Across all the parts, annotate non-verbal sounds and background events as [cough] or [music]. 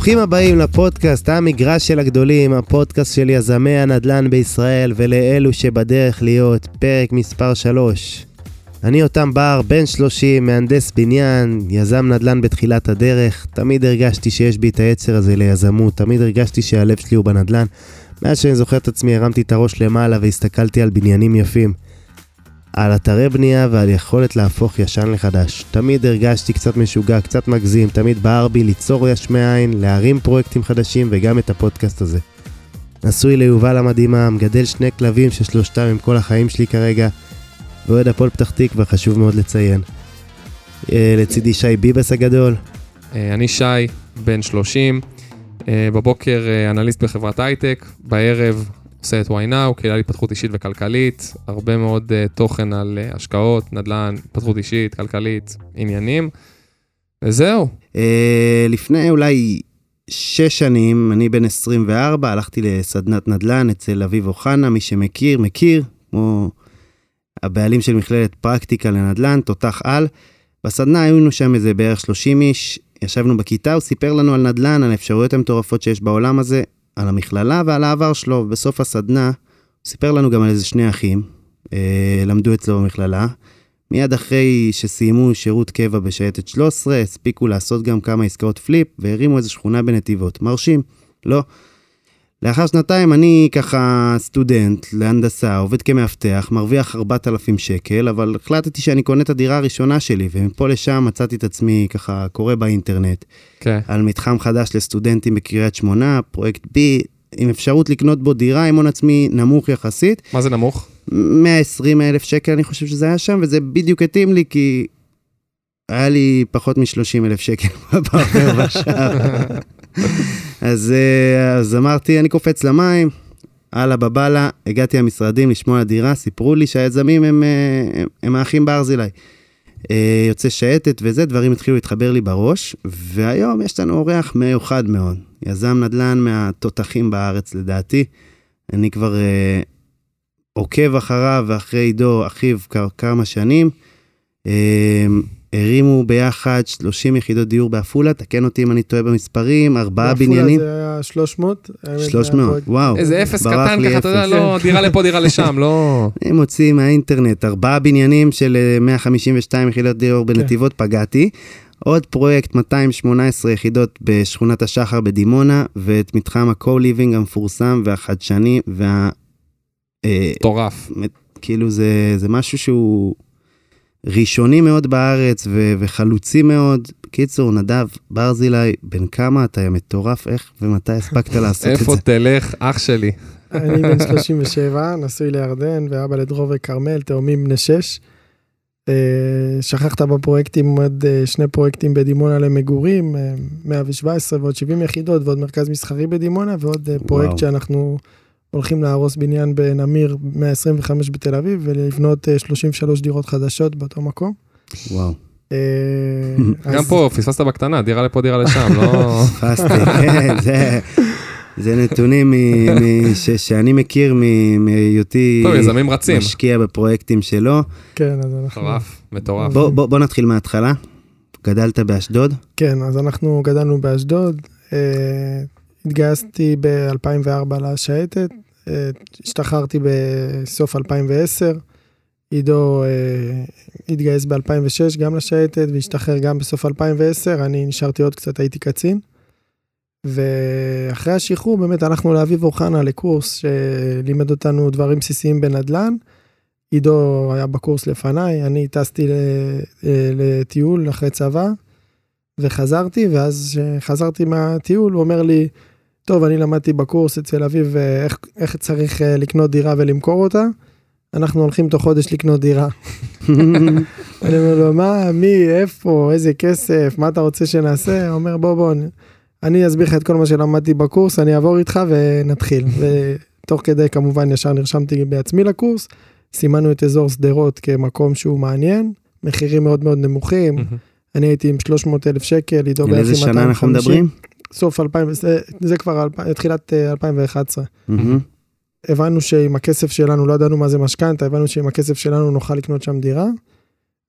ברוכים הבאים לפודקאסט המגרש של הגדולים, הפודקאסט של יזמי הנדל"ן בישראל ולאלו שבדרך להיות, פרק מספר 3. אני יותם בר, בן 30, מהנדס בניין, יזם נדל"ן בתחילת הדרך. תמיד הרגשתי שיש בי את היצר הזה ליזמות, תמיד הרגשתי שהלב שלי הוא בנדל"ן. מאז שאני זוכר את עצמי הרמתי את הראש למעלה והסתכלתי על בניינים יפים. על אתרי בנייה ועל יכולת להפוך ישן לחדש. תמיד הרגשתי קצת משוגע, קצת מגזים, תמיד בער בי ליצור יש מאין, להרים פרויקטים חדשים וגם את הפודקאסט הזה. נשוי ליובל המדהימה, מגדל שני כלבים ששלושתם עם כל החיים שלי כרגע, ואוהד הפועל פתח תקווה, חשוב מאוד לציין. אה, לצידי שי ביבס הגדול. אה, אני שי, בן 30, אה, בבוקר אנליסט בחברת הייטק, בערב עושה את yNow, קהילה להתפתחות אישית וכלכלית, הרבה מאוד uh, תוכן על uh, השקעות, נדל"ן, התפתחות אישית, כלכלית, עניינים, וזהו. Uh, לפני אולי שש שנים, אני בן 24, הלכתי לסדנת נדל"ן אצל אביב אוחנה, מי שמכיר, מכיר, כמו הבעלים של מכללת פרקטיקה לנדל"ן, תותח על. בסדנה היינו שם איזה בערך 30 איש, ישבנו בכיתה, הוא סיפר לנו על נדל"ן, על האפשרויות המטורפות שיש בעולם הזה, על המכללה ועל העבר שלו. ובסוף הסדנה, הוא סיפר לנו גם על איזה שני אחים, אה, למדו אצלו במכללה. מיד אחרי שסיימו שירות קבע בשייטת 13, הספיקו לעשות גם כמה עסקאות פליפ והרימו איזה שכונה בנתיבות. מרשים, לא? לאחר שנתיים אני ככה סטודנט להנדסה, עובד כמאבטח, מרוויח 4,000 שקל, אבל החלטתי שאני קונה את הדירה הראשונה שלי, ומפה לשם מצאתי את עצמי ככה קורא באינטרנט. כן. Okay. על מתחם חדש לסטודנטים בקריית שמונה, פרויקט B, עם אפשרות לקנות בו דירה עם הון עצמי נמוך יחסית. מה זה נמוך? 120 אלף שקל אני חושב שזה היה שם, וזה בדיוק התאים לי כי היה לי פחות מ-30 אלף שקל [laughs] בבר בשער. [laughs] אז, אה, אז אמרתי, אני קופץ למים, הלאה בבאללה, הגעתי למשרדים לשמוע על הדירה, סיפרו לי שהיזמים הם, אה, הם, הם האחים ברזילי. אה, יוצא שייטת וזה, דברים התחילו להתחבר לי בראש, והיום יש לנו אורח מיוחד מאוד, יזם נדל"ן מהתותחים בארץ לדעתי. אני כבר אה, עוקב אחריו ואחרי עידו, אחיו, כמה שנים. אה, הרימו ביחד 30 יחידות דיור בעפולה, תקן אותי אם אני טועה במספרים, ארבעה בניינים. בעפולה זה היה 300. 300, וואו. איזה אפס קטן ככה, אתה יודע, לא, דירה לפה, דירה לשם, לא... [laughs] הם מוציאים מהאינטרנט, ארבעה בניינים של 152 אה, יחידות דיור בנתיבות, כן. פגעתי. עוד פרויקט 218 יחידות בשכונת השחר בדימונה, ואת מתחם ה-co-living המפורסם והחדשני וה... אה, מטורף. כאילו זה, זה משהו שהוא ראשוני מאוד בארץ ו- וחלוצי מאוד. קיצור, נדב ברזילי, בן כמה אתה מטורף, איך ומתי הספקת [laughs] לעשות את זה? איפה תלך, אח שלי? אני בן [laughs] 37, נשוי לירדן ואבא לדרור וכרמל, תאומים בני 6. אה, שכחת בפרויקטים עוד אה, שני פרויקטים בדימונה למגורים, 117 אה, ועוד 70 יחידות ועוד מרכז מסחרי בדימונה ועוד פרויקט וואו. שאנחנו הולכים להרוס בניין בנמיר 125 בתל אביב ולבנות 33 אה, דירות חדשות באותו מקום. וואו. אה, [laughs] גם פה פספסת בקטנה, דירה לפה, דירה לשם, לא... פספסתי, כן, זה נתונים שאני מכיר מהיותי משקיע בפרויקטים שלו. כן, אז אנחנו... מטורף, מטורף. בוא נתחיל מההתחלה. גדלת באשדוד? כן, אז אנחנו גדלנו באשדוד. התגייסתי ב-2004 לשייטת, אה, השתחררתי בסוף 2010, עידו אה, התגייס ב-2006 גם לשייטת והשתחרר גם בסוף 2010, אני נשארתי עוד קצת, הייתי קצין. ואחרי השחרור באמת הלכנו לאביב אוחנה לקורס שלימד אותנו דברים בסיסיים בנדל"ן. עידו היה בקורס לפניי, אני טסתי אה, לטיול אחרי צבא וחזרתי, ואז כשחזרתי מהטיול הוא אומר לי, טוב, אני למדתי בקורס אצל אביב אה, איך, איך צריך אה, לקנות דירה ולמכור אותה. אנחנו הולכים תוך חודש לקנות דירה. [laughs] אני אומר לו, מה, מי, איפה, איזה כסף, מה אתה רוצה שנעשה? הוא אומר, בוא, בוא, אני אסביר לך את כל מה שלמדתי בקורס, אני אעבור איתך ונתחיל. [laughs] ותוך כדי, כמובן, ישר נרשמתי בעצמי לקורס, סימנו את אזור שדרות כמקום שהוא מעניין, מחירים מאוד מאוד נמוכים. אני הייתי עם 300 אלף שקל, עידו בערך עם 250. על איזה שנה אנחנו מדברים? סוף 2000, זה, זה כבר תחילת 2011. Mm-hmm. הבנו שעם הכסף שלנו, לא ידענו מה זה משכנתה, הבנו שעם הכסף שלנו נוכל לקנות שם דירה.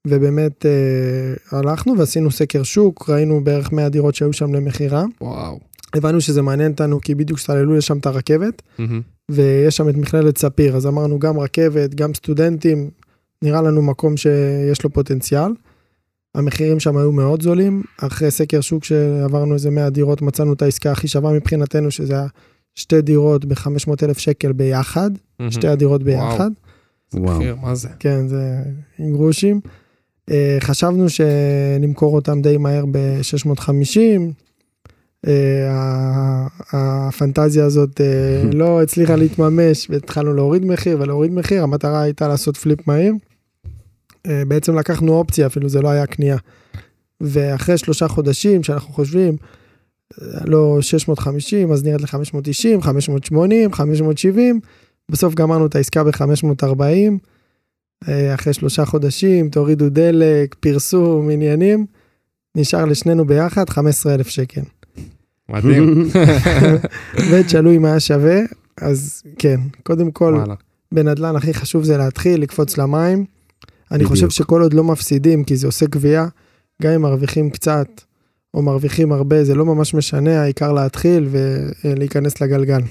ובאמת אה, הלכנו ועשינו סקר שוק, ראינו בערך 100 דירות שהיו שם למכירה. וואו. הבנו שזה מעניין אותנו כי בדיוק סללו לשם את הרכבת, מהמם. ויש שם את מכללת ספיר, אז אמרנו גם רכבת, גם סטודנטים, נראה לנו מקום שיש לו פוטנציאל. המחירים שם היו מאוד זולים, אחרי סקר שוק שעברנו איזה 100 דירות, מצאנו את העסקה הכי שווה מבחינתנו, שזה היה שתי דירות ב-500 אלף שקל ביחד, מהמם. שתי הדירות. ביחד. וואו. מחיר, מה זה? כן, זה עם גרושים. אה, חשבנו שנמכור אותם די מהר ב-650. הפנטזיה הזאת אה, [laughs] לא הצליחה להתממש והתחלנו להוריד מחיר ולהוריד מחיר, המטרה הייתה לעשות פליפ מהיר. אה, בעצם לקחנו אופציה, אפילו זה לא היה קנייה. ואחרי שלושה חודשים שאנחנו חושבים, אה, לא 650, אז נראית ל-590, 580, 570, בסוף גמרנו את העסקה ב-540. אה, אחרי שלושה חודשים, תורידו דלק, פרסום, עניינים, נשאר לשנינו ביחד 15 אלף שקל. מדהים. [laughs] ותשאלו אם היה שווה, אז כן, קודם כל, וואלה. בנדל"ן הכי חשוב זה להתחיל, לקפוץ למים. אני בדיוק. חושב שכל עוד לא מפסידים, כי זה עושה גבייה, גם אם מרוויחים קצת או מרוויחים הרבה, זה לא ממש משנה, העיקר להתחיל ולהיכנס לגלגל.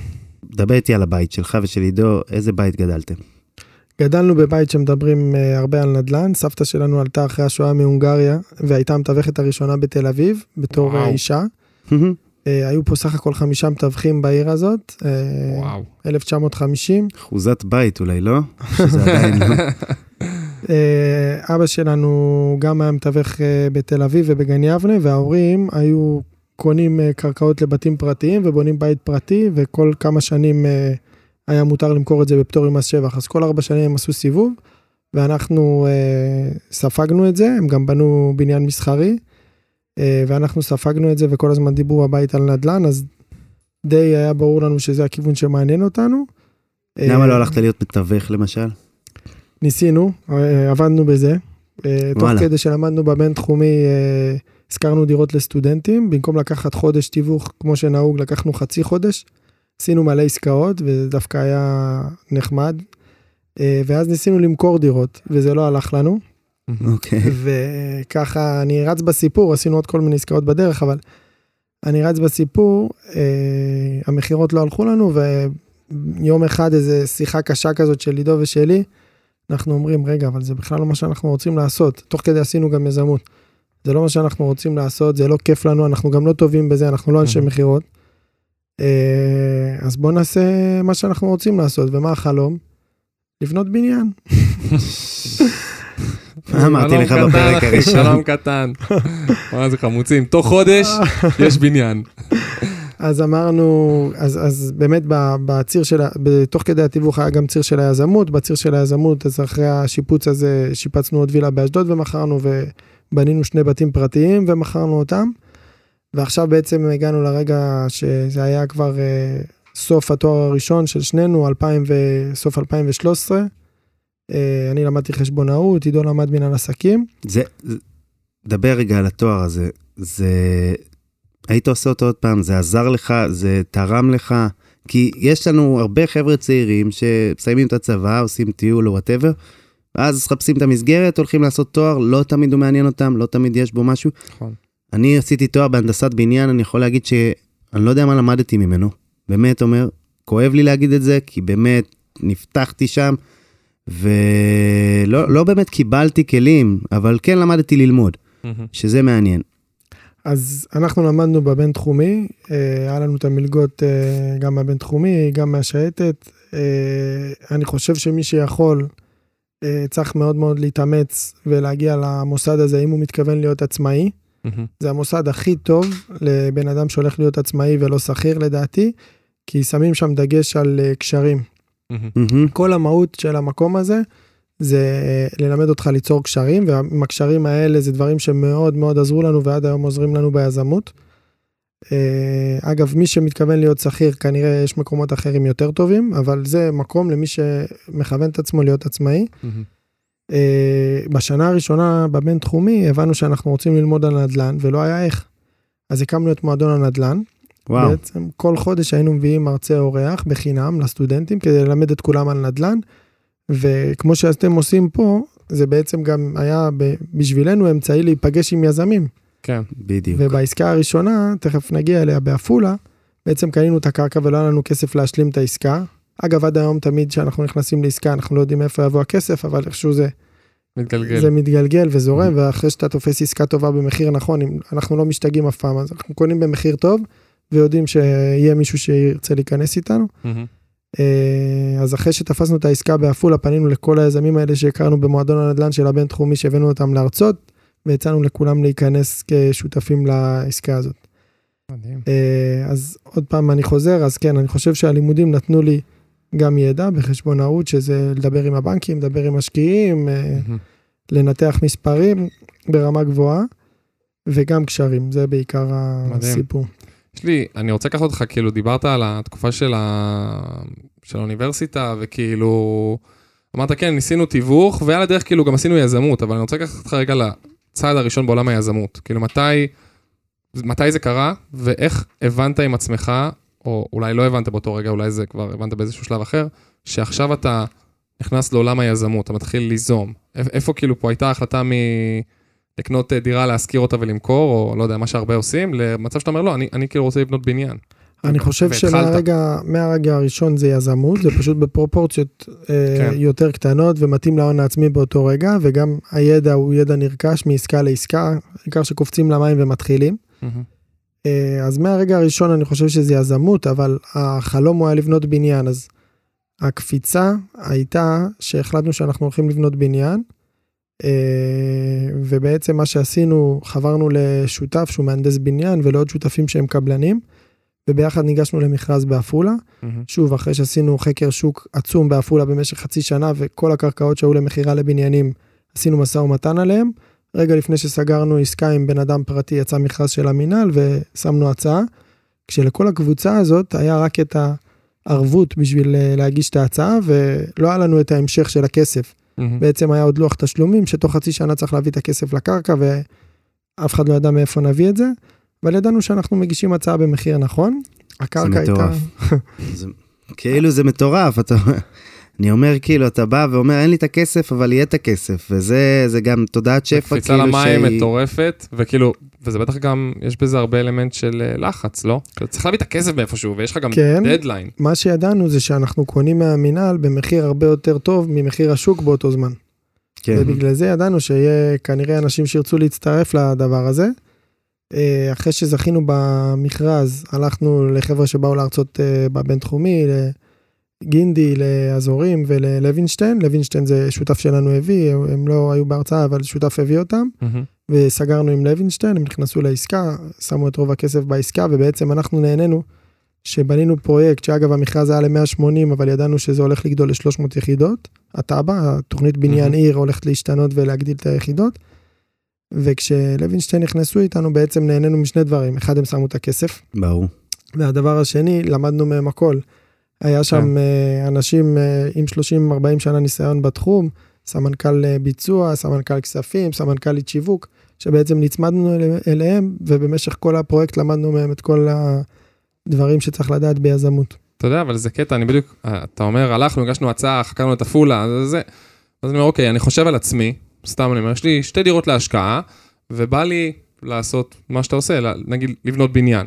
דבר איתי על הבית שלך ושל עידו, איזה בית גדלתם? גדלנו בבית שמדברים אה, הרבה על נדל"ן, סבתא שלנו עלתה אחרי השואה מהונגריה, והייתה המתווכת הראשונה בתל אביב, בתור אה, וואו. אישה. אה, היו פה סך הכל חמישה מתווכים בעיר הזאת, וואו. 1950. אחוזת בית אולי, לא? שזה עדיין לא. [laughs] אה, אבא שלנו גם היה מתווך אה, בתל אביב ובגן יבנה, וההורים היו קונים אה, קרקעות לבתים פרטיים ובונים בית פרטי, וכל כמה שנים היה מותר למכור את זה בפטור ממס שבח. אז כל ארבע שנים הם עשו סיבוב, ואנחנו ספגנו את זה, הם גם בנו בניין מסחרי, ואנחנו ספגנו את זה, וכל הזמן דיברו בבית על נדל"ן, אז די היה ברור לנו שזה הכיוון שמעניין אותנו. למה לא הלכת להיות מתווך למשל? ניסינו, אה, עבדנו בזה. אה, תוך. כדי שלמדנו בבינתחומי, אה, השכרנו דירות לסטודנטים, במקום לקחת חודש תיווך כמו שנהוג, לקחנו חצי חודש. עשינו מלא עסקאות, וזה דווקא היה נחמד. אה, ואז ניסינו למכור דירות, וזה לא הלך לנו. אוקיי. וככה אני רץ בסיפור, עשינו עוד כל מיני עסקאות בדרך, אבל אני רץ בסיפור, אה, המכירות לא הלכו לנו, ויום אחד איזה שיחה קשה כזאת של עידו ושלי, אנחנו אומרים, רגע, אבל זה בכלל לא מה שאנחנו רוצים לעשות. תוך כדי עשינו גם יזמות. זה לא מה שאנחנו רוצים לעשות, זה לא כיף לנו, אנחנו גם לא טובים בזה, אנחנו לא אנשי. מכירות. אה, אז בואו נעשה מה שאנחנו רוצים לעשות, ומה החלום? לבנות בניין. [laughs] מה אמרתי לך בפרק הראשון? שלום קטן. [laughs] מה זה חמוצים? תוך חודש יש בניין. [laughs] אז אמרנו, אז, אז באמת בציר של, תוך כדי התיווך היה גם ציר של היזמות, בציר של היזמות, אז אחרי השיפוץ הזה שיפצנו עוד וילה באשדוד ומכרנו ובנינו שני בתים פרטיים ומכרנו אותם. ועכשיו בעצם הגענו לרגע שזה היה כבר אה, סוף התואר הראשון של שנינו, 2000 ו... סוף 2013. אה, אני למדתי חשבונאות, עידו למד מנהל עסקים. זה- דבר רגע על התואר הזה. זה... היית עושה אותו עוד פעם, זה עזר לך, זה תרם לך, כי יש לנו הרבה חבר'ה צעירים שמסיימים את הצבא, עושים טיול או whatever, ואז מחפשים את המסגרת, הולכים לעשות תואר, לא תמיד הוא מעניין אותם, לא תמיד יש בו משהו. נכון. אני עשיתי תואר בהנדסת בניין, אני יכול להגיד שאני לא יודע מה למדתי ממנו. באמת אומר, כואב לי להגיד את זה, כי באמת נפתחתי שם, ולא לא באמת קיבלתי כלים, אבל כן למדתי ללמוד, מהמם. שזה מעניין. אז אנחנו למדנו בבינתחומי, אה, היה לנו את המלגות אה, גם מהבינתחומי, גם מהשייטת. אה, אני חושב שמי שיכול, צריך מאוד מאוד להתאמץ ולהגיע למוסד הזה אם הוא מתכוון להיות עצמאי. זה המוסד הכי טוב לבן אדם שהולך להיות עצמאי ולא שכיר לדעתי, כי שמים שם דגש על קשרים. כל המהות של המקום הזה זה אה, ללמד אותך ליצור קשרים, ועם הקשרים האלה זה דברים שמאוד מאוד עזרו לנו ועד היום עוזרים לנו ביזמות. אה, אגב, מי שמתכוון להיות שכיר, כנראה יש מקומות אחרים יותר טובים, אבל זה מקום למי שמכוון את עצמו להיות עצמאי. אה, בשנה הראשונה בבינתחומי הבנו שאנחנו רוצים ללמוד על נדל"ן ולא היה איך. אז הקמנו את מועדון הנדל"ן. וואו, בעצם כל חודש היינו מביאים מרצה אורח בחינם לסטודנטים כדי ללמד את כולם על נדל"ן. וכמו שאתם עושים פה, זה בעצם גם היה בשבילנו אמצעי להיפגש עם יזמים. כן. בדיוק. ובעסקה הראשונה, תכף נגיע אליה בעפולה, בעצם קנינו את הקרקע ולא היה לנו כסף להשלים את העסקה. אגב, עד היום תמיד כשאנחנו נכנסים לעסקה אנחנו לא יודעים מאיפה יבוא הכסף, אבל איכשהו זה, מתגלגל. זה מתגלגל וזורם, Mhm. ואחרי שאתה תופס עסקה טובה במחיר נכון, אם- אנחנו לא משתגעים אף פעם, אז אנחנו קונים במחיר טוב, ויודעים שיהיה מישהו שירצה להיכנס איתנו. מהמם. אה, אז אחרי שתפסנו את העסקה בעפולה, פנינו לכל היזמים האלה שהכרנו במועדון הנדל"ן של הבינתחומי, שהבאנו אותם להרצות, והצענו לכולם להיכנס כשותפים לעסקה הזאת. מדהים. אה, אז עוד פעם אני חוזר, אז כן, אני חושב שהלימודים נתנו לי גם ידע בחשבונאות, שזה לדבר עם הבנקים, לדבר עם משקיעים, אה. לנתח מספרים ברמה גבוהה, וגם קשרים, זה בעיקר הסיפור. יש לי, אני רוצה לקחת אותך, כאילו, דיברת על התקופה של, ה... של האוניברסיטה, וכאילו, אמרת, כן, ניסינו תיווך, ועל הדרך, כאילו, גם עשינו יזמות, אבל אני רוצה לקחת אותך רגע לצעד הראשון בעולם היזמות. כאילו, מתי, מתי זה קרה, ואיך הבנת עם עצמך, או אולי לא הבנת באותו רגע, אולי זה כבר הבנת באיזשהו שלב אחר, שעכשיו אתה נכנס לעולם היזמות, אתה מתחיל ליזום. איפ- איפה כאילו פה הייתה החלטה מ... לקנות אה, דירה, להשכיר אותה ולמכור, או לא יודע, מה שהרבה עושים, למצב שאתה אומר, לא, אני, אני כאילו רוצה לבנות בניין. אני חושב. שמהרגע מהרגע הראשון זה יזמות, זה פשוט בפרופורציות אה, כן. יותר קטנות ומתאים להון העצמי באותו רגע, וגם הידע הוא ידע נרכש מעסקה לעסקה, העיקר שקופצים למים ומתחילים. אה, אז מהרגע הראשון אני חושב שזה יזמות, אבל החלום הוא היה לבנות בניין, אז הקפיצה הייתה שהחלטנו שאנחנו הולכים לבנות בניין, ובעצם מה שעשינו, חברנו לשותף שהוא מהנדס בניין ולעוד שותפים שהם קבלנים, וביחד ניגשנו למכרז בעפולה. שוב, אחרי שעשינו חקר שוק עצום בעפולה במשך חצי שנה, וכל הקרקעות שהיו למכירה לבניינים, עשינו משא ומתן עליהם. רגע לפני שסגרנו עסקה עם בן אדם פרטי, יצא מכרז של המינהל ושמנו הצעה, כשלכל הקבוצה הזאת היה רק את הערבות בשביל אה, להגיש את ההצעה, ולא היה לנו את ההמשך של הכסף. בעצם היה עוד לוח תשלומים, שתוך חצי שנה צריך להביא את הכסף לקרקע, ואף אחד לא ידע מאיפה נביא את זה, אבל ידענו שאנחנו מגישים הצעה במחיר נכון. הקרקע הייתה... מטורף. [laughs] זה, כאילו זה מטורף, אתה, אני אומר כאילו, אתה בא ואומר, אין לי את הכסף, אבל יהיה את הכסף, וזה זה גם תודעת שפע, קפיצה כאילו למים שהיא... מטורפת, וכאילו, וזה בטח גם, יש בזה הרבה אלמנט של אה, לחץ, לא? צריך להביא את הכסף מאיפשהו, ויש לך גם כן. דדליין. מה שידענו זה שאנחנו קונים מהמינהל במחיר הרבה יותר טוב ממחיר השוק באותו זמן. כן, ובגלל זה ידענו שיהיה כנראה אנשים שירצו להצטרף לדבר הזה. אה, אחרי שזכינו במכרז, הלכנו לחבר'ה שבאו להרצות אה, בבינתחומי, לגינדי, לאזורים וללוינשטיין. לוינשטיין זה שותף שלנו הביא, הם לא היו בהרצאה, אבל שותף הביא אותם. מהמם. וסגרנו עם לוינשטיין, הם נכנסו לעסקה, שמו את רוב הכסף בעסקה, ובעצם אנחנו נהנינו שבנינו פרויקט, שאגב המכרז היה ל-180, אבל ידענו שזה הולך לגדול ל-300 יחידות. התב"ע, התוכנית בניין מהמם. עיר הולכת להשתנות ולהגדיל את היחידות. וכשלוינשטיין נכנסו איתנו בעצם נהנינו משני דברים, אחד הם שמו את הכסף, ברור. והדבר השני, למדנו מהם הכל. היה שם אה, אנשים אה, עם 30-40 שנה ניסיון בתחום, סמנכ"ל אה, ביצוע, סמנכ"ל כספים, סמנכ"לית שיווק, שבעצם נצמדנו אל- אליהם, ובמשך כל הפרויקט למדנו מהם את כל הדברים שצריך לדעת ביזמות. אתה יודע, אבל זה קטע, אני בדיוק, אה, אתה אומר, הלכנו, הגשנו הצעה, חקרנו את עפולה, זה זה. אז אני אומר, אוקיי, אני חושב על עצמי, סתם אני אומר, יש לי שתי דירות להשקעה, ובא לי לעשות מה שאתה עושה, נגיד, לבנות בניין.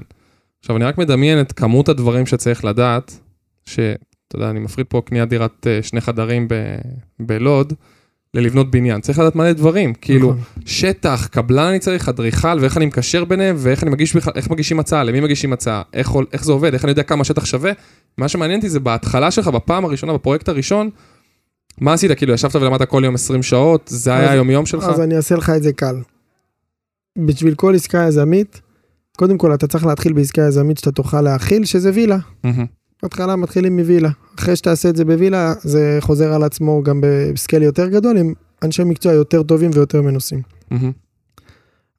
עכשיו, אני רק מדמיין את כמות הדברים שצריך לדעת, שאתה יודע, אני מפריד פה קניית דירת אה, שני חדרים בלוד, ללבנות בניין. צריך לדעת מלא דברים, כאילו, נכון. שטח, קבלן אני צריך, אדריכל, ואיך אני מקשר ביניהם, ואיך אני מגיש איך מגישים הצעה, למי מגישים הצעה, איך, איך זה עובד, איך אני יודע כמה שטח שווה. מה שמעניין אותי זה בהתחלה שלך, בפעם הראשונה, בפרויקט הראשון, מה עשית? כאילו, ישבת ולמדת כל יום 20 שעות, זה היה היום-יום שלך? אז אני אעשה לך את זה קל. בשביל כל עסקה יזמית, קודם כל אתה צריך להתחיל בעסקה יזמית שאתה תוכל להכיל, שזה וילה. מהמם, בהתחלה מתחילים מווילה. אחרי שתעשה את זה בווילה, זה חוזר על עצמו גם בסקייל יותר גדול, עם אנשי מקצוע יותר טובים ויותר מנוסים. מהמם,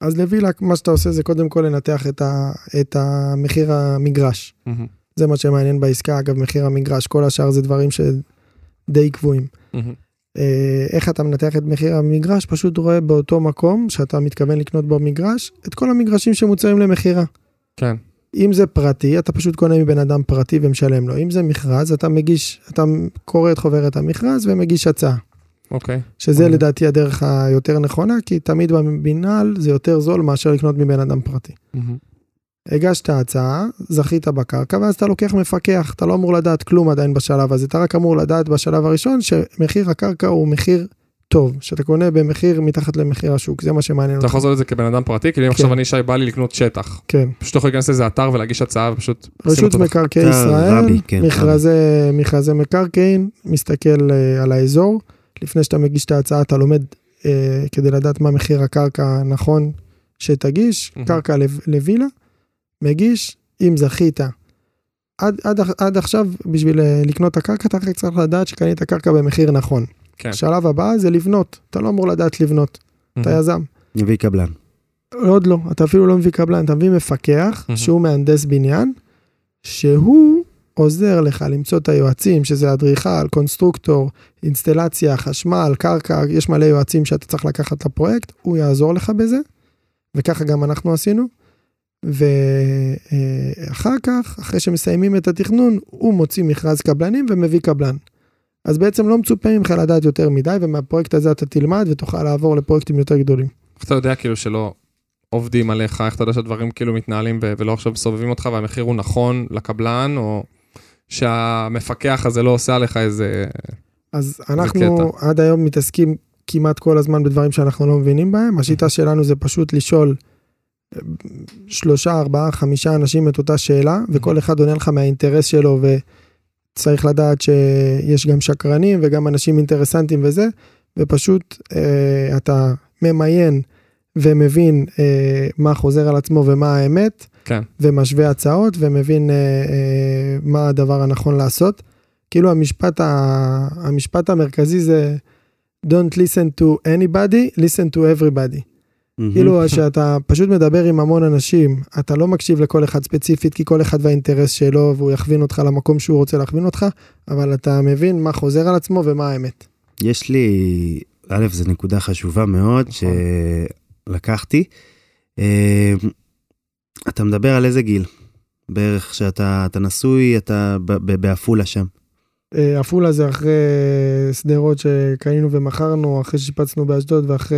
אז לווילה, מה שאתה עושה זה קודם כל לנתח את, ה, את המחיר המגרש. מהמם, זה מה שמעניין בעסקה, אגב, מחיר המגרש, כל השאר זה דברים שדי קבועים. אה, איך אתה מנתח את מחיר המגרש? פשוט רואה באותו מקום שאתה מתכוון לקנות בו מגרש, את כל המגרשים שמוצעים למכירה. כן, אם זה פרטי, אתה פשוט קונה מבן אדם פרטי ומשלם לו. אם זה מכרז, אתה מגיש, אתה קורא את חוברת המכרז ומגיש הצעה. אוקיי. שזה אוקיי. לדעתי הדרך היותר נכונה, כי תמיד במינהל זה יותר זול מאשר לקנות מבן אדם פרטי. מהמם. הגשת הצעה, זכית בקרקע, ואז אתה לוקח מפקח, אתה לא אמור לדעת כלום עדיין בשלב הזה, אתה רק אמור לדעת בשלב הראשון שמחיר הקרקע הוא מחיר טוב, שאתה קונה במחיר מתחת למחיר השוק, זה מה שמעניין אתה אותך. יכול לעשות את זה כבן אדם פרטי, כאילו אם כן. עכשיו אני שי בא לי לקנות שטח, כן. פשוט יכול להיכנס לאיזה אתר ולהגיש הצעה ופשוט רשות מקרקעי אתה ישראל, כן, מכרזי, מקרקעין, מסתכל אה, על האזור, לפני שאתה מגיש את ההצעה אתה לומד אה, כדי לדעת מה מחיר הקרקע הנכון שתגיש. קרקע לווילה, מגיש, אם זכית. עד, עכשיו בשביל אה, לקנות את הקרקע אתה רק צריך לדעת שקנית קרקע במחיר נכון. כן. השלב הבא זה לבנות, אתה לא אמור לדעת לבנות, אתה יזם. נביא קבלן. עוד לא, אתה אפילו לא מביא קבלן, אתה מביא מפקח. שהוא מהנדס בניין, שהוא עוזר לך למצוא את היועצים, שזה אדריכל, קונסטרוקטור, אינסטלציה, חשמל, קרקע, יש מלא יועצים שאתה צריך לקחת לפרויקט, הוא יעזור לך בזה, וככה גם אנחנו עשינו. ואחר כך, אחרי שמסיימים את התכנון, הוא מוציא מכרז קבלנים ומביא קבלן. אז בעצם לא מצופה ממך לדעת יותר מדי, ומהפרויקט הזה אתה תלמד ותוכל לעבור לפרויקטים יותר גדולים. איך אתה יודע כאילו שלא עובדים עליך, איך אתה יודע שהדברים כאילו מתנהלים ו- ולא עכשיו מסובבים אותך והמחיר הוא נכון לקבלן, או שהמפקח הזה לא עושה עליך איזה... אז אנחנו עד היום מתעסקים כמעט כל הזמן בדברים שאנחנו לא מבינים בהם. השיטה שלנו זה פשוט לשאול אה, שלושה, ארבעה, חמישה אנשים את אותה שאלה, וכל אחד עונה לך מהאינטרס שלו, וצריך לדעת שיש גם שקרנים וגם אנשים אינטרסנטים וזה, ופשוט אה, אתה ממיין ומבין אה, מה חוזר על עצמו ומה האמת, כן. ומשווה הצעות ומבין אה, אה, מה הדבר הנכון לעשות. כאילו המשפט, ה, המשפט המרכזי זה Don't listen to anybody, listen to everybody. כאילו שאתה פשוט מדבר עם המון אנשים, אתה לא מקשיב לכל אחד ספציפית, כי כל אחד והאינטרס שלו, והוא יכווין אותך למקום שהוא רוצה להכווין אותך, אבל אתה מבין מה חוזר על עצמו ומה האמת. יש לי, א', זו נקודה חשובה מאוד נכון. שלקחתי. אה, אתה מדבר על איזה גיל? בערך שאתה אתה נשוי, אתה בעפולה שם. אה, עפולה זה אחרי שדרות שקנינו ומכרנו, אחרי ששיפצנו באשדוד ואחרי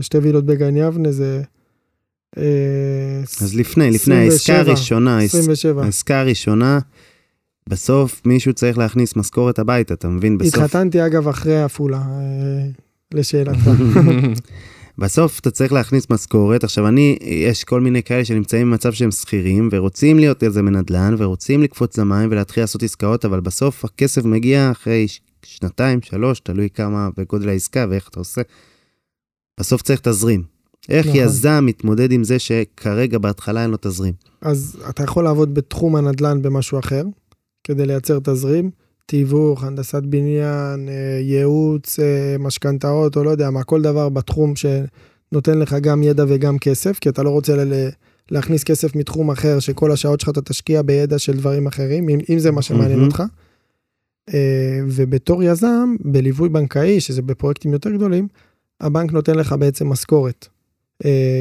שתי וילות בגן יבנה, זה... אה, אז לפני, לפני העסקה 27, הראשונה, העס- 27. העסקה הראשונה, בסוף מישהו צריך להכניס משכורת הביתה, אתה מבין? בסוף, התחתנתי אגב אחרי עפולה, אה, לשאלתך. [laughs] בסוף אתה צריך להכניס משכורת. עכשיו אני, יש כל מיני כאלה שנמצאים במצב שהם שכירים ורוצים להיות איזה מנדל"ן ורוצים לקפוץ למים ולהתחיל לעשות עסקאות, אבל בסוף הכסף מגיע אחרי שנתיים, שלוש, תלוי כמה בגודל העסקה ואיך אתה עושה. בסוף צריך תזרים. איך נכון. יזם מתמודד עם זה שכרגע בהתחלה אין לו תזרים? אז אתה יכול לעבוד בתחום הנדל"ן במשהו אחר, כדי לייצר תזרים, תיווך, הנדסת בניין, אה, ייעוץ, אה, משכנתאות, או לא יודע מה, כל דבר בתחום שנותן לך גם ידע וגם כסף, כי אתה לא רוצה ל- להכניס כסף מתחום אחר, שכל השעות שלך אתה תשקיע בידע של דברים אחרים, אם, אם זה מה שמעניין מהמם. אותך. אה, ובתור יזם, בליווי בנקאי, שזה בפרויקטים יותר גדולים, הבנק נותן לך בעצם משכורת.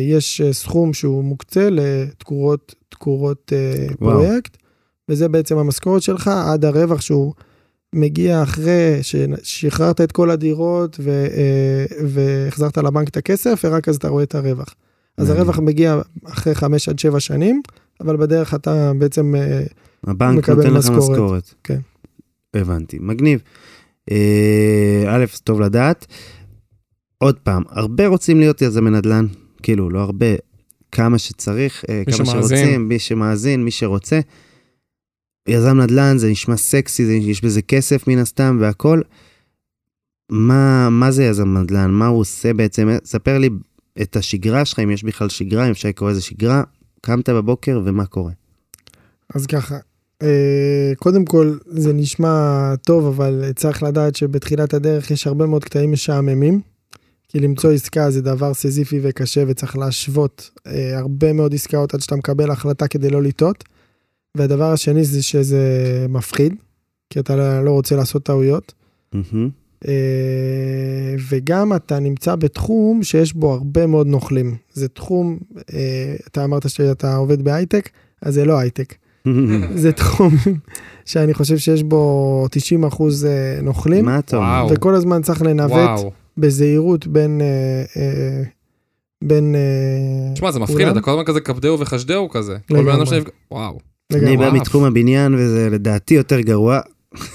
יש סכום שהוא מוקצה לתקורות תקורות וואו. פרויקט, וזה בעצם המשכורת שלך עד הרווח שהוא מגיע אחרי ששחררת את כל הדירות ו, אה, והחזרת לבנק את הכסף, ורק אז אתה רואה את הרווח. אז מעניין. הרווח מגיע אחרי חמש עד שבע שנים, אבל בדרך אתה בעצם אה, הבנק מקבל נותן לך משכורת. כן. הבנתי, מגניב. אה, א', טוב לדעת. עוד פעם, הרבה רוצים להיות יזמי נדל"ן, כאילו, לא הרבה, כמה שצריך, מי כמה שמאזין. שרוצים, מי שמאזין, מי שרוצה. יזם נדל"ן זה נשמע סקסי, זה, יש בזה כסף מן הסתם והכל. מה, מה זה יזם נדל"ן? מה הוא עושה בעצם? ספר לי את השגרה שלך, אם יש בכלל שגרה, אם אפשר לקרוא לזה שגרה. קמת בבוקר ומה קורה? אז ככה, אה, קודם כל זה נשמע טוב, אבל צריך לדעת שבתחילת הדרך יש הרבה מאוד קטעים משעממים. כי למצוא עסקה זה דבר סיזיפי וקשה וצריך להשוות אה, הרבה מאוד עסקאות עד שאתה מקבל החלטה כדי לא לטעות. והדבר השני זה שזה מפחיד, כי אתה לא רוצה לעשות טעויות. אה, וגם אתה נמצא בתחום שיש בו הרבה מאוד נוכלים. זה תחום, אה, אתה אמרת שאתה עובד בהייטק, אז זה לא הייטק. זה תחום שאני חושב שיש בו 90 אחוז אה, נוכלים, מה אתה אומר? וכל הזמן צריך לנווט. בזהירות בין, בין... תשמע, זה מפחיד. אתה כל הזמן כזה כבדהו וחשדהו כזה. כל. בן אדם וואו. אני בא. מתחום הבניין וזה לדעתי יותר גרוע.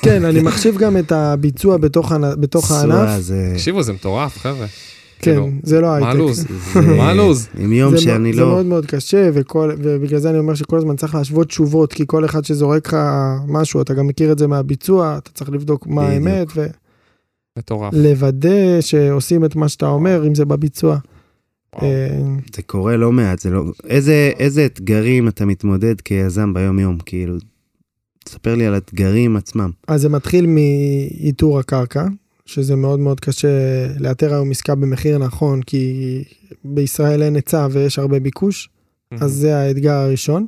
כן, אני מחשיב גם את הביצוע בתוך הענף. זה... תקשיבו, זה מטורף, חבר'ה. כן, כאילו, זה לא מה הייטק. הלו"ז? זה- [laughs] מה הלו"ז? עם יום זה, שאני מ- זה לא... מאוד מאוד קשה, וכל, ובגלל זה אני אומר שכל הזמן צריך להשוות תשובות, כי כל אחד שזורק לך משהו, אתה גם מכיר את זה מהביצוע, אתה צריך לבדוק מה. האמת, מטורף. ולוודא שעושים את מה שאתה אומר, אם זה בביצוע. אה, זה קורה לא מעט, זה לא... איזה, איזה אתגרים אתה מתמודד כיזם ביום-יום, כאילו... תספר לי על האתגרים עצמם. אז זה מתחיל מאיתור הקרקע, שזה מאוד מאוד קשה לאתר היום עסקה במחיר נכון, כי בישראל אין היצע ויש הרבה ביקוש, אז זה האתגר הראשון.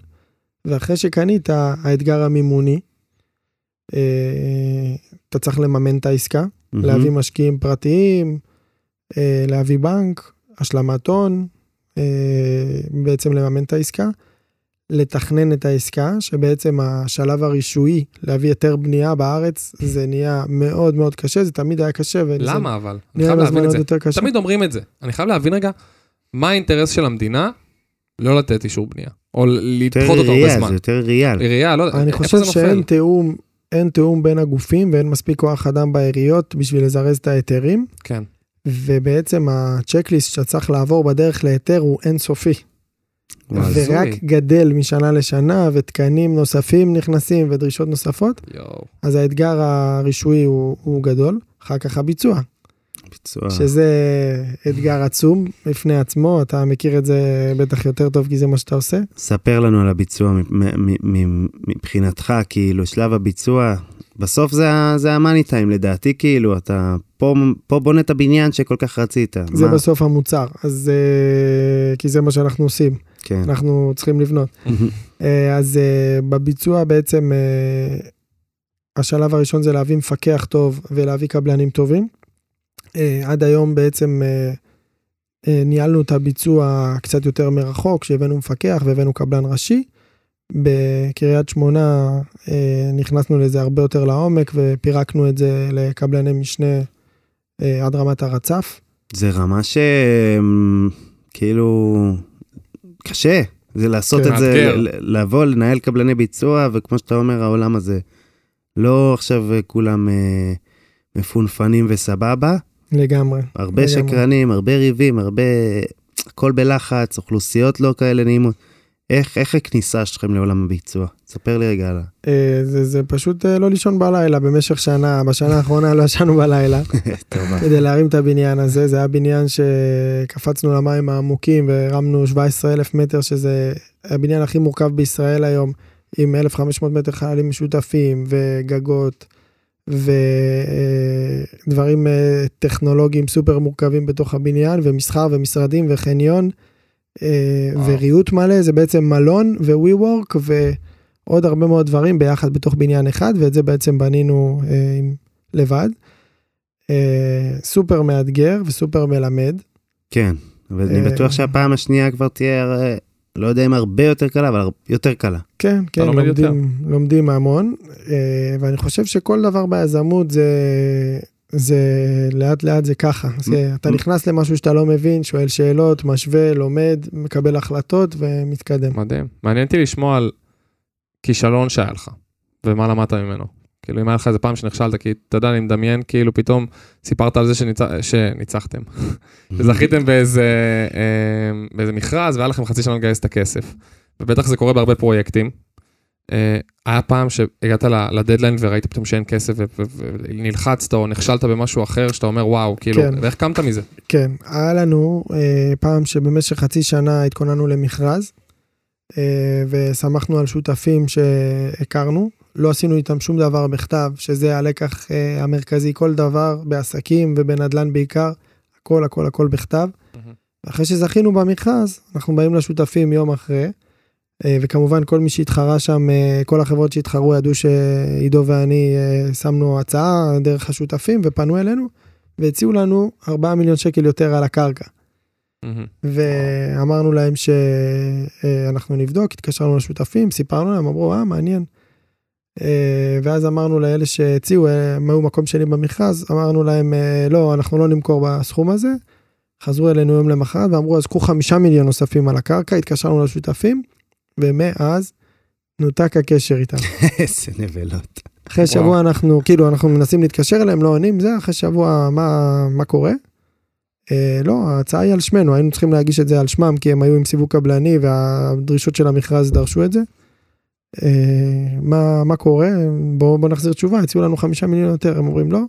ואחרי שקנית, האתגר המימוני, אה, אתה צריך לממן את העסקה, להביא משקיעים פרטיים, אה, להביא בנק, השלמת הון, אה, בעצם לממן את העסקה, לתכנן את העסקה, שבעצם השלב הרישויי, להביא היתר בנייה בארץ, זה נהיה מאוד מאוד קשה, זה תמיד היה קשה. למה אבל? אני חייב להבין את זה. יותר קשה. תמיד אומרים את זה. אני חייב להבין רגע, מה האינטרס של המדינה לא לתת אישור בנייה? או יותר לדחות אותו הרבה ראייה, זה זמן. יותר ראייה. עירייה, לא יודע, אני חושב שאין? תיאום, אין תיאום בין הגופים ואין מספיק כוח אדם בעיריות בשביל לזרז את ההיתרים, כן. ובעצם הצ'קליסט שאתה צריך לעבור בדרך להיתר הוא אינסופי. ורק גדל משנה לשנה, ותקנים נוספים נכנסים ודרישות נוספות, יואו. אז האתגר הרישויי הוא, הוא גדול. אחר כך הביצוע, ביצוע. שזה אתגר עצום בפני עצמו, אתה מכיר את זה בטח יותר טוב כי זה מה שאתה עושה. ספר לנו על הביצוע מבחינתך, כאילו, שלב הביצוע, בסוף זה, זה המאני טיים לדעתי, כאילו, אתה פה, פה בונה את הבניין שכל כך רצית. זה מה? בסוף המוצר, אז אה, כי זה מה שאנחנו עושים, כן. אנחנו צריכים לבנות. [laughs] אה, אז אה, בביצוע בעצם השלב הראשון זה להביא מפקח טוב ולהביא קבלנים טובים. אה, עד היום בעצם אה, אה, ניהלנו את הביצוע קצת יותר מרחוק, שהבאנו מפקח והבאנו קבלן ראשי. בקריית שמונה אה, נכנסנו לזה הרבה יותר לעומק ופירקנו את זה לקבלני משנה אה, עד רמת הרצף. זה רמה ש... כאילו... קשה. זה לעשות כן. את זה, לבוא, לנהל קבלני ביצוע, וכמו שאתה אומר, העולם הזה לא עכשיו אה, כולם אה, מפונפנים וסבבה. לגמרי. הרבה לגמרי. שקרנים, הרבה ריבים, הרבה... הכל בלחץ, אוכלוסיות לא כאלה נעימות. איך, איך הכניסה שלכם לעולם הביצוע? ספר לי רגע על ה... אה, זה, זה פשוט אה, לא לישון בלילה במשך שנה, בשנה האחרונה לא ישנו בלילה. [laughs] כדי להרים את הבניין הזה, זה היה בניין שקפצנו למים העמוקים והרמנו 17 אלף מטר, שזה הבניין הכי מורכב בישראל היום, עם 1,500 מטר חיילים משותפים וגגות ודברים אה, טכנולוגיים סופר מורכבים בתוך הבניין, ומסחר ומשרדים וחניון אה, וואו. וריהוט מלא, זה בעצם מלון וווי וורק ועוד הרבה מאוד דברים ביחד בתוך בניין אחד, ואת זה בעצם בנינו אה, לבד. סופר מאתגר וסופר מלמד. כן, ואני בטוח שהפעם השנייה כבר תהיה, לא יודע אם הרבה יותר קלה, אבל יותר קלה. כן, כן, לומד לומדים, לומדים המון, אה, ואני חושב שכל דבר ביזמות זה, זה לאט לאט זה ככה. זה, אתה נכנס למשהו שאתה לא מבין, שואל שאלות, משווה, לומד, מקבל החלטות ומתקדם. מדהים. מעניין אותי לשמוע על כישלון שהיה לך, ומה למדת ממנו. כאילו, אם היה לך איזה פעם שנכשלת, כי אתה יודע, אני מדמיין, כאילו פתאום סיפרת על זה שניצ... שניצחתם. שזכיתם באיזה, אה, באיזה מכרז, והיה לכם חצי שנה לגייס את הכסף. ובטח זה קורה בהרבה פרויקטים. אה, היה פעם שהגעת לדדליין וראית פתאום שאין כסף ונלחצת או נכשלת במשהו אחר, שאתה אומר, וואו, כאילו, כן. ואיך קמת מזה? כן, היה לנו אה, פעם שבמשך חצי שנה התכוננו למכרז, ושמחנו על שותפים שהכרנו, לא עשינו איתם שום דבר בכתב, שזה הלקח אה, המרכזי, כל דבר בעסקים ובנדל"ן בעיקר, הכל הכל הכל בכתב. מהמם. אחרי שזכינו במכרז, אנחנו באים לשותפים יום אחרי, אה, וכמובן כל מי שהתחרה שם, אה, כל החברות שהתחרו ידעו שעידו ואני אה, שמנו הצעה דרך השותפים ופנו אלינו, והציעו לנו 4 מיליון שקל יותר על הקרקע. מהמם. ואמרנו להם שאנחנו נבדוק, התקשרנו לשותפים, סיפרנו להם, אמרו, אה, מעניין. אה, ואז אמרנו לאלה שהציעו, אה, הם היו מקום שני במכרז, אמרנו להם, אה, לא, אנחנו לא נמכור בסכום הזה, חזרו אלינו יום למחרת ואמרו, אז קחו חמישה מיליון נוספים על הקרקע, התקשרנו לשותפים, ומאז נותק הקשר איתם. [laughs] איזה נבלות. אחרי וואו. שבוע אנחנו, כאילו, אנחנו מנסים להתקשר אליהם, לא עונים, זה, אחרי שבוע, מה, מה קורה? אה, לא, ההצעה היא על שמנו, היינו צריכים להגיש את זה על שמם, כי הם היו עם סיווג קבלני והדרישות של המכרז דרשו את זה. אה, מה, מה קורה? בואו בוא נחזיר תשובה, הציעו לנו חמישה מיליון יותר, הם אומרים לא,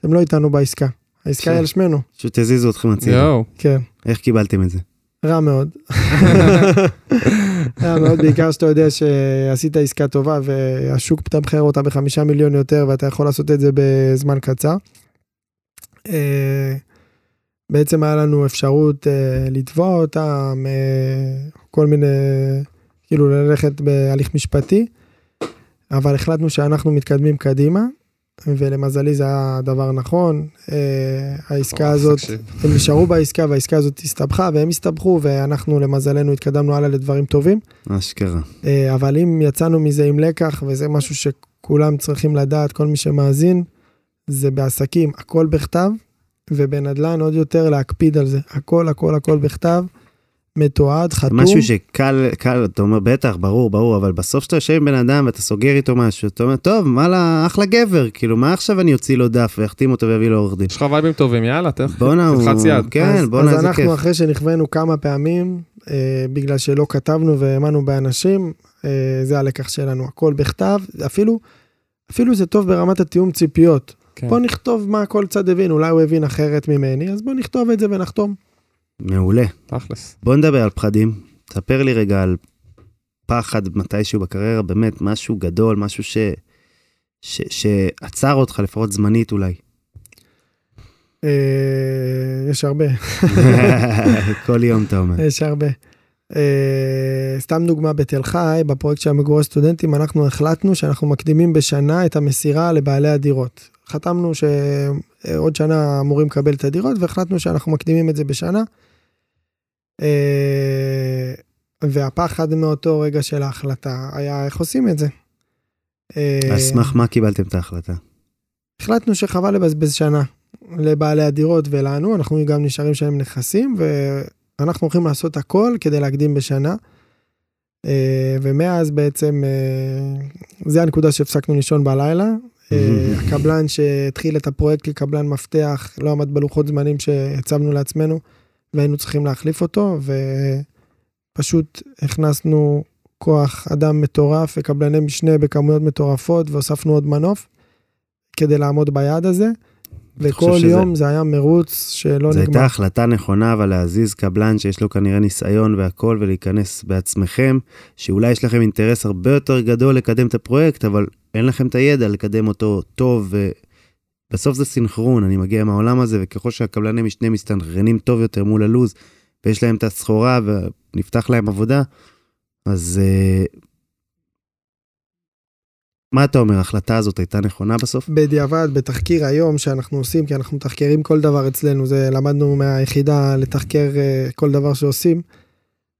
אתם לא איתנו בעסקה. העסקה היא על שמנו, פשוט הזיזו אתכם הצידה. יואו. כן. איך קיבלתם את זה? רע מאוד. [laughs] רע מאוד, בעיקר שאתה יודע שעשית עסקה טובה והשוק מתמחר אותה בחמישה מיליון יותר ואתה יכול לעשות את זה בזמן קצר. אה, בעצם היה לנו אפשרות אה, לתבוע אותם, אה, כל מיני, כאילו ללכת בהליך משפטי, אבל החלטנו שאנחנו מתקדמים קדימה, ולמזלי זה היה דבר נכון. אה, העסקה הזאת. הם נשארו בעסקה והעסקה הזאת הסתבכה והם הסתבכו ואנחנו למזלנו התקדמנו הלאה לדברים טובים. אשכרה. אה, אבל אם יצאנו מזה עם לקח וזה משהו שכולם צריכים לדעת, כל מי שמאזין, זה בעסקים, הכל בכתב, ובנדל"ן עוד יותר להקפיד על זה. הכל הכל הכל בכתב, מתועד, חתום. משהו שקל, קל, אתה אומר, בטח, ברור, ברור, אבל בסוף שאתה יושב עם בן אדם ואתה סוגר איתו משהו, אתה אומר, טוב, וואלה, אחלה גבר, כאילו, מה עכשיו אני אוציא לו דף ואחתים אותו ואביא לו עורך דין? יש לך וייבים טובים, יאללה, תן- בואנה, הוא... תלחץ יד. כן, אז, בואנה, אז איזה אנחנו כיף. אחרי שנכווינו כמה פעמים, אה, בגלל שלא כתבנו והאמנו באנשים, אה, זה הלקח שלנו, הכל בכתב, אפילו, אפילו זה טוב ברמת התיאום ציפיות. כן. בוא נכתוב מה כל צד הבין, אולי הוא הבין אחרת ממני, אז בוא נכתוב את זה ונחתום. מעולה. תכלס. בוא נדבר על פחדים. תספר לי רגע על פחד מתישהו בקריירה, באמת, משהו גדול, משהו ש... ש... שעצר אותך, לפחות זמנית אולי. אה, יש הרבה, [laughs] כל יום אתה אומר. יש הרבה. אה, סתם דוגמה בתל חי, בפרויקט של המגורי סטודנטים, אנחנו החלטנו שאנחנו מקדימים בשנה את המסירה לבעלי הדירות. חתמנו שעוד שנה אמורים לקבל את הדירות, והחלטנו שאנחנו מקדימים את זה בשנה. אה, והפחד מאותו רגע של ההחלטה היה איך עושים את זה. אה, על סמך מה קיבלתם את ההחלטה? החלטנו שחבל לבזבז שנה לבעלי הדירות ולנו, אנחנו גם נשארים שם נכסים, ואנחנו הולכים לעשות הכל כדי להקדים בשנה. אה, ומאז בעצם, זה הנקודה שהפסקנו לישון בלילה. [laughs] הקבלן שהתחיל את הפרויקט כקבלן מפתח לא עמד בלוחות זמנים שהצבנו לעצמנו, והיינו צריכים להחליף אותו, ופשוט הכנסנו כוח אדם מטורף וקבלני משנה בכמויות מטורפות, והוספנו עוד מנוף כדי לעמוד ביעד הזה. וכל שזה- יום זה היה מרוץ שלא זו נגמר. הייתה החלטה נכונה, אבל להזיז קבלן שיש לו כנראה ניסיון והכל, ולהיכנס בעצמכם, שאולי יש לכם אינטרס הרבה יותר גדול לקדם את הפרויקט, אבל אין לכם את הידע לקדם אותו טוב, ובסוף זה סינכרון, אני מגיע מהעולם הזה, וככל שהקבלני משנה מסתנכרנים טוב יותר מול הלוז, ויש להם את הסחורה ונפתח להם עבודה, אז אה, מה אתה אומר, ההחלטה הזאת הייתה נכונה בסוף? בדיעבד, בתחקיר היום שאנחנו עושים, כי אנחנו מתחקרים כל דבר אצלנו, זה למדנו מהיחידה לתחקר אה, כל דבר שעושים.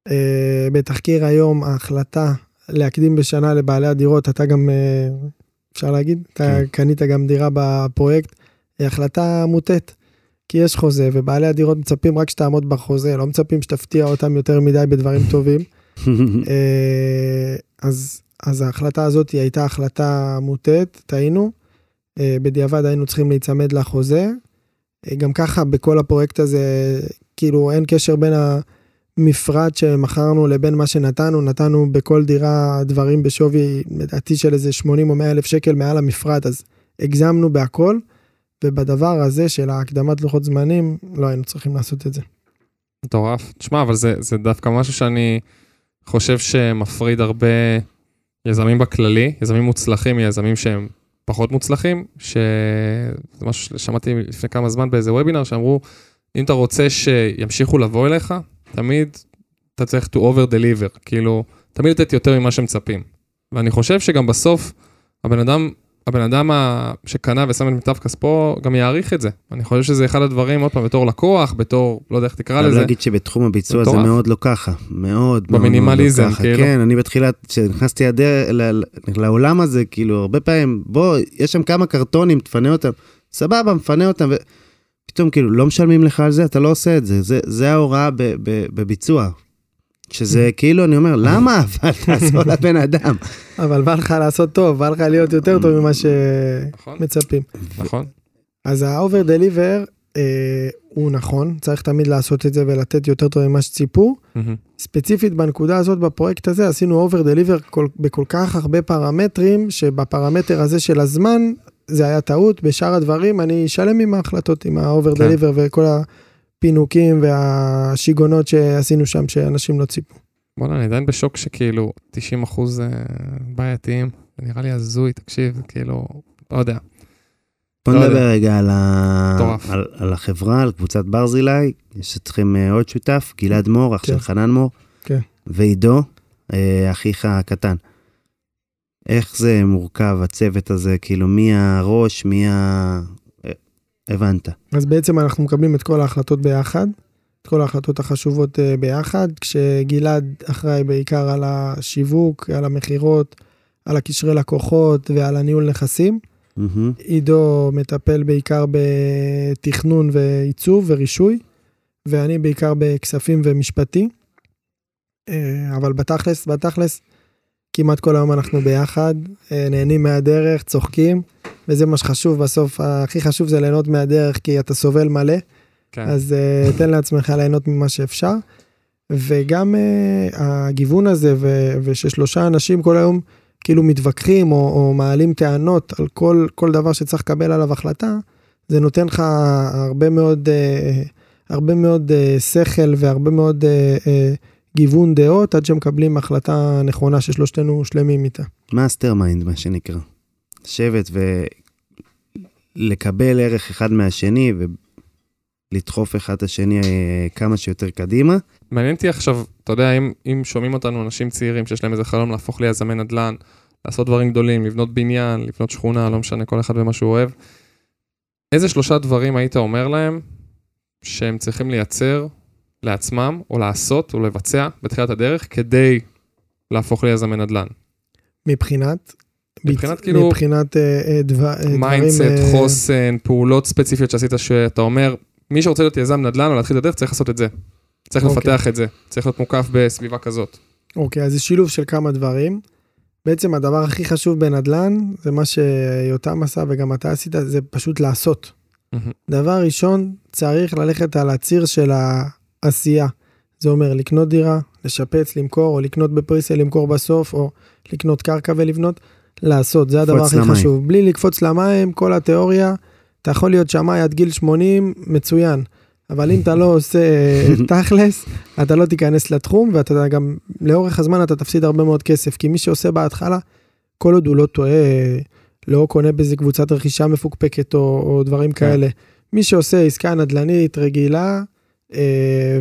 אה, בתחקיר היום ההחלטה להקדים בשנה לבעלי הדירות, אתה גם, אה, אפשר להגיד, אתה כן. קנית גם דירה בפרויקט, היא החלטה מוטית. כי יש חוזה, ובעלי הדירות מצפים רק שתעמוד בחוזה, לא מצפים שתפתיע אותם יותר מדי בדברים טובים. [laughs] אה, אז, אז ההחלטה הזאת היא הייתה החלטה מוטית, טעינו. אה, בדיעבד היינו צריכים להיצמד לחוזה. אה, גם ככה בכל הפרויקט הזה, כאילו אין קשר בין המפרט שמכרנו לבין מה שנתנו, נתנו בכל דירה דברים בשווי, לדעתי של איזה 80 או 100 אלף שקל מעל המפרט, אז הגזמנו בהכל, ובדבר הזה של ההקדמת לוחות זמנים, לא היינו צריכים לעשות את זה. מטורף. תשמע, אבל זה, זה דווקא משהו שאני חושב שמפריד הרבה יזמים בכללי, יזמים מוצלחים מיזמים שהם פחות מוצלחים, שזה משהו ששמעתי לפני כמה זמן באיזה וובינר, שאמרו, אם אתה רוצה שימשיכו לבוא אליך, תמיד אתה צריך to over deliver, כאילו, תמיד לתת יותר ממה שמצפים. ואני חושב שגם בסוף, הבן אדם, הבן אדם שקנה ושם את מיטב כספו, גם יעריך את זה. אני חושב שזה אחד הדברים, עוד פעם, בתור לקוח, בתור, לא יודע איך תקרא לזה. להגיד שבתחום הביצוע זה. מאוד לא ככה, מאוד מאוד במינימליזם, מאוד לא ככה. כאילו. כן, אני בתחילת, כשנכנסתי לעולם הזה, כאילו, הרבה פעמים, בוא, יש שם כמה קרטונים, תפנה אותם, סבבה, מפנה אותם, פתאום כאילו לא משלמים לך על זה, אתה לא עושה את זה. זה, זה ההוראה ב, ב, בביצוע. שזה [laughs] כאילו, אני אומר, למה אבל תעזור לבן אדם? [laughs] אבל בא לך לעשות טוב, בא לך להיות יותר טוב ממה נכון, שמצפים. נכון. אז ה over deliver אה, הוא נכון, צריך תמיד לעשות את זה ולתת יותר טוב ממה שציפו. ספציפית בנקודה הזאת בפרויקט הזה עשינו over deliver בכל כך הרבה פרמטרים, שבפרמטר הזה של הזמן זה היה טעות, בשאר הדברים אני שלם עם ההחלטות, עם ה over כן. deliver וכל הפינוקים והשיגעונות שעשינו שם שאנשים לא ציפו. בוא'נה, אני עדיין בשוק שכאילו 90 אחוז אה, בעייתיים. זה נראה לי הזוי, תקשיב, כאילו, לא יודע. בוא לא נדבר. רגע על, ה... על, על החברה, על קבוצת ברזילי. יש אתכם אה, עוד שותף, גלעד מור, אח כן. של חנן מור. כן. ועידו, אה, אחיך הקטן. איך זה מורכב, הצוות הזה? כאילו, מי הראש, מי ה... הבנת. אז בעצם אנחנו מקבלים את כל ההחלטות ביחד, את כל ההחלטות החשובות אה, ביחד, כשגלעד אחראי בעיקר על השיווק, על המכירות, על הקשרי לקוחות ועל הניהול נכסים. עידו מטפל בעיקר בתכנון ועיצוב ורישוי, ואני בעיקר בכספים ומשפטי. אה, אבל בתכלס, בתכלס, כמעט כל היום אנחנו ביחד, אה, נהנים מהדרך, צוחקים, וזה מה שחשוב בסוף, הכי חשוב זה ליהנות מהדרך, כי אתה סובל מלא, כן. אז אה, תן לעצמך ליהנות ממה שאפשר. וגם אה, הגיוון הזה, ו- וששלושה אנשים כל היום כאילו מתווכחים או, או מעלים טענות על כל, כל דבר שצריך לקבל עליו החלטה, זה נותן לך הרבה מאוד, הרבה מאוד שכל והרבה מאוד אה, אה, גיוון דעות עד שמקבלים החלטה נכונה ששלושתנו שלמים איתה. Mastermind, מה שנקרא. לשבת ולקבל ערך אחד מהשני ולדחוף אחד את השני אה, כמה שיותר קדימה. מעניין אותי עכשיו, אתה יודע, אם, אם שומעים אותנו אנשים צעירים שיש להם איזה חלום להפוך ליזמי נדל"ן, לעשות דברים גדולים, לבנות בניין, לבנות שכונה, לא משנה, כל אחד ומה שהוא אוהב, איזה שלושה דברים היית אומר להם שהם צריכים לייצר לעצמם, או לעשות, או לבצע בתחילת הדרך, כדי להפוך ליזמי נדל"ן? מבחינת? מבחינת כאילו- מבחינת אה, אה, דבר, אה, דברים... mindset, אה, חוסן, פעולות ספציפיות שעשית, שאתה אומר, מי שרוצה להיות יזם נדל"ן או להתחיל את הדרך, צריך לעשות את זה. צריך אוקיי. לפתח את זה, צריך להיות מוקף בסביבה כזאת. אוקיי, אז זה שילוב של כמה דברים. בעצם הדבר הכי חשוב בנדל"ן, זה מה שיותם עשה וגם אתה עשית, זה פשוט לעשות. מהמם. דבר ראשון, צריך ללכת על הציר של העשייה. זה אומר לקנות דירה, לשפץ, למכור, או לקנות בפריסל, למכור בסוף, או לקנות קרקע ולבנות, לעשות, זה הדבר הכי למים. חשוב. בלי לקפוץ למים, כל התיאוריה, אתה יכול להיות שמאי עד גיל 80, מצוין. אבל אם אתה לא עושה [laughs] תכלס, אתה לא תיכנס לתחום, ואתה גם, לאורך הזמן אתה תפסיד הרבה מאוד כסף, כי מי שעושה בהתחלה, כל עוד הוא לא טועה, לא קונה באיזה קבוצת רכישה מפוקפקת או, או דברים כן. כאלה. מי שעושה עסקה נדל"נית רגילה, אה,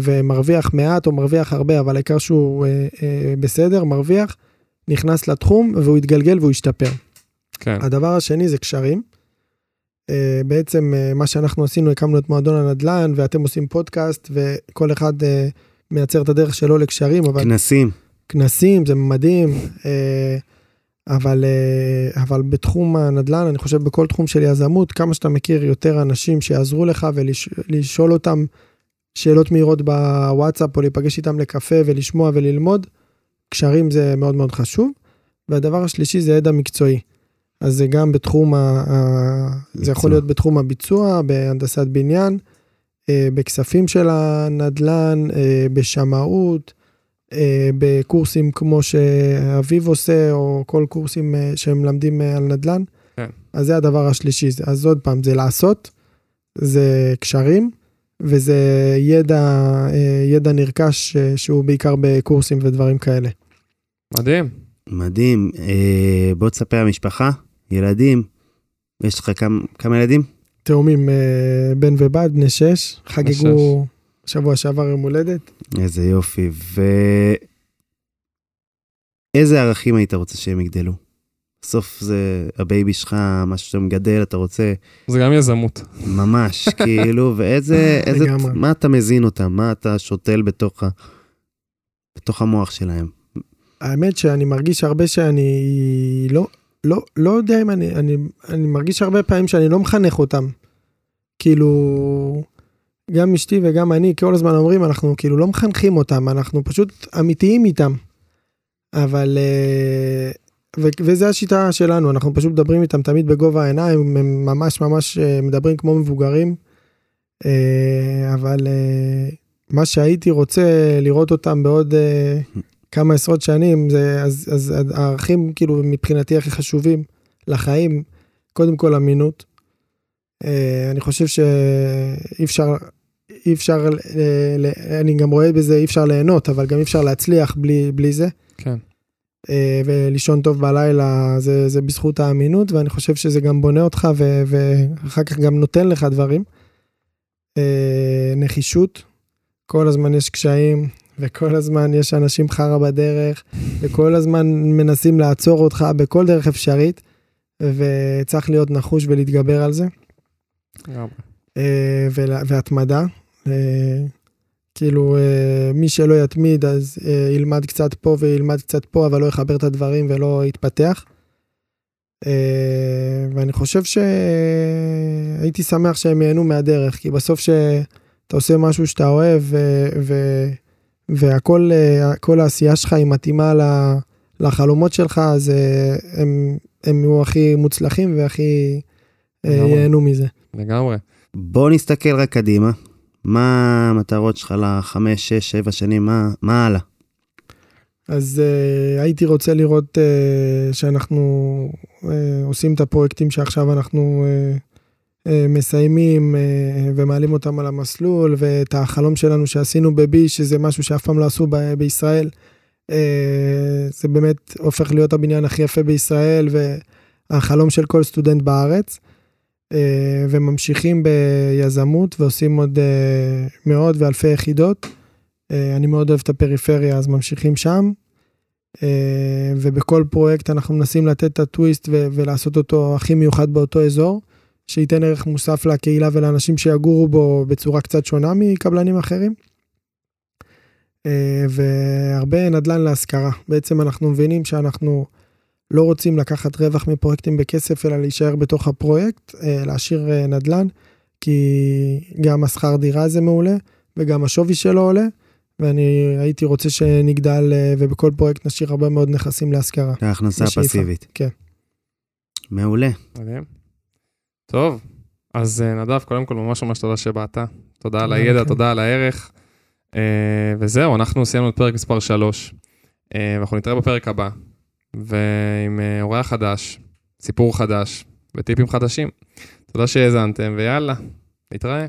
ומרוויח מעט או מרוויח הרבה, אבל העיקר שהוא אה, אה, בסדר, מרוויח, נכנס לתחום והוא יתגלגל והוא ישתפר. כן. הדבר השני זה קשרים. אה, בעצם אה, מה שאנחנו עשינו, הקמנו את מועדון הנדל"ן ואתם עושים פודקאסט וכל אחד אה, מייצר את הדרך שלו לקשרים, אבל כנסים. כנסים זה מדהים, אה, אבל, אה, אבל בתחום הנדל"ן, אני חושב בכל תחום של יזמות, כמה שאתה מכיר יותר אנשים שיעזרו לך ולשאול אותם שאלות מהירות בוואטסאפ או להיפגש איתם לקפה ולשמוע וללמוד, קשרים זה מאוד מאוד חשוב. והדבר השלישי זה ידע מקצועי. אז זה גם בתחום, ה, זה יכול. להיות בתחום הביצוע, בהנדסת בניין, אה, בכספים של הנדל"ן, אה, בשמאות, אה, בקורסים כמו שאביב עושה, או כל קורסים שהם מלמדים על נדל"ן. כן. אז זה הדבר השלישי. אז עוד פעם, זה לעשות, זה קשרים, וזה ידע, אה, ידע נרכש אה, שהוא בעיקר בקורסים ודברים כאלה. מדהים. מדהים. אה, בוא תספר המשפחה, ילדים. יש לך כמה, כמה ילדים? תאומים בן ובת, בני שש, חגגו שבוע שעבר יום הולדת. איזה יופי. ואיזה ערכים היית רוצה שהם יגדלו? בסוף זה ה baby שלך, משהו שאתה מגדל, אתה רוצה זה גם יזמות. ממש, [laughs] כאילו, ואיזה, איזה. מה אתה מזין אותם? מה אתה שותל בתוך, ה, בתוך המוח שלהם? האמת שאני מרגיש הרבה שאני לא, לא, לא יודע אם אני, אני, אני מרגיש הרבה פעמים שאני לא מחנך אותם. כאילו, גם אשתי וגם אני כל הזמן אומרים, אנחנו כאילו לא מחנכים אותם, אנחנו פשוט אמיתיים איתם. אבל, ו- וזה השיטה שלנו, אנחנו פשוט מדברים איתם תמיד בגובה העיניים, הם ממש ממש אה, מדברים כמו מבוגרים. אה, אבל מה שהייתי רוצה לראות אותם בעוד כמה עשרות שנים, זה, אז, אז הערכים כאילו מבחינתי הכי חשובים לחיים, קודם כל אמינות. אני חושב שאי אפשר, אי אפשר, אני גם רואה בזה, אי אפשר ליהנות, אבל גם אי אפשר להצליח בלי, בלי זה. כן. אה, ולישון טוב בלילה זה, זה בזכות האמינות, ואני חושב שזה גם בונה אותך ו, ואחר כך גם נותן לך דברים. אה, נחישות, כל הזמן יש קשיים, וכל הזמן יש אנשים חרא בדרך, וכל הזמן מנסים לעצור אותך בכל דרך אפשרית, וצריך להיות נחוש ולהתגבר על זה. אה, והתמדה. כאילו, אה, מי שלא יתמיד אז אה, ילמד קצת פה וילמד קצת פה, אבל לא יחבר את הדברים ולא יתפתח. אה, ואני חושב שהייתי שמח שהם ייהנו מהדרך, כי בסוף שאתה עושה משהו שאתה אוהב, ו... ו... והכל, כל העשייה שלך היא מתאימה לחלומות שלך, אז הם, הם יהיו הכי מוצלחים והכי ייהנו מזה. לגמרי. בוא נסתכל רק קדימה. מה המטרות שלך לחמש, שש, שבע שנים, מה, מה הלאה? אז uh, הייתי רוצה לראות uh, שאנחנו uh, עושים את הפרויקטים שעכשיו אנחנו uh, uh, מסיימים uh, ומעלים אותם על המסלול, ואת החלום שלנו שעשינו בבי, שזה משהו שאף פעם לא עשו ב- בישראל. Uh, זה באמת הופך להיות הבניין הכי יפה בישראל, והחלום של כל סטודנט בארץ. אה, וממשיכים ביזמות ועושים עוד אה, מאות ואלפי יחידות. אה, אני מאוד אוהב את הפריפריה, אז ממשיכים שם. ובכל פרויקט אנחנו מנסים לתת את הטוויסט ולעשות אותו הכי מיוחד באותו אזור, שייתן ערך מוסף לקהילה ולאנשים שיגורו בו בצורה קצת שונה מקבלנים אחרים. והרבה נדל"ן להשכרה. בעצם אנחנו מבינים שאנחנו לא רוצים לקחת רווח מפרויקטים בכסף, אלא להישאר בתוך הפרויקט, אה, להשאיר אה, נדל"ן, כי גם השכר דירה זה מעולה, וגם השווי שלו עולה, ואני הייתי רוצה שנגדל אה, ובכל פרויקט נשאיר הרבה מאוד נכסים להשכרה. ההכנסה הפסיבית. כן. מעולה. מדהים. טוב, אז נדב, קודם כל ממש ממש תודה שבאת. תודה על הידע, תודה על הערך. וזהו, אנחנו סיימנו את פרק מספר 3, ואנחנו נתראה בפרק הבא. ועם אה, אורח חדש, סיפור חדש וטיפים חדשים. תודה שהאזנתם, ויאללה, נתראה.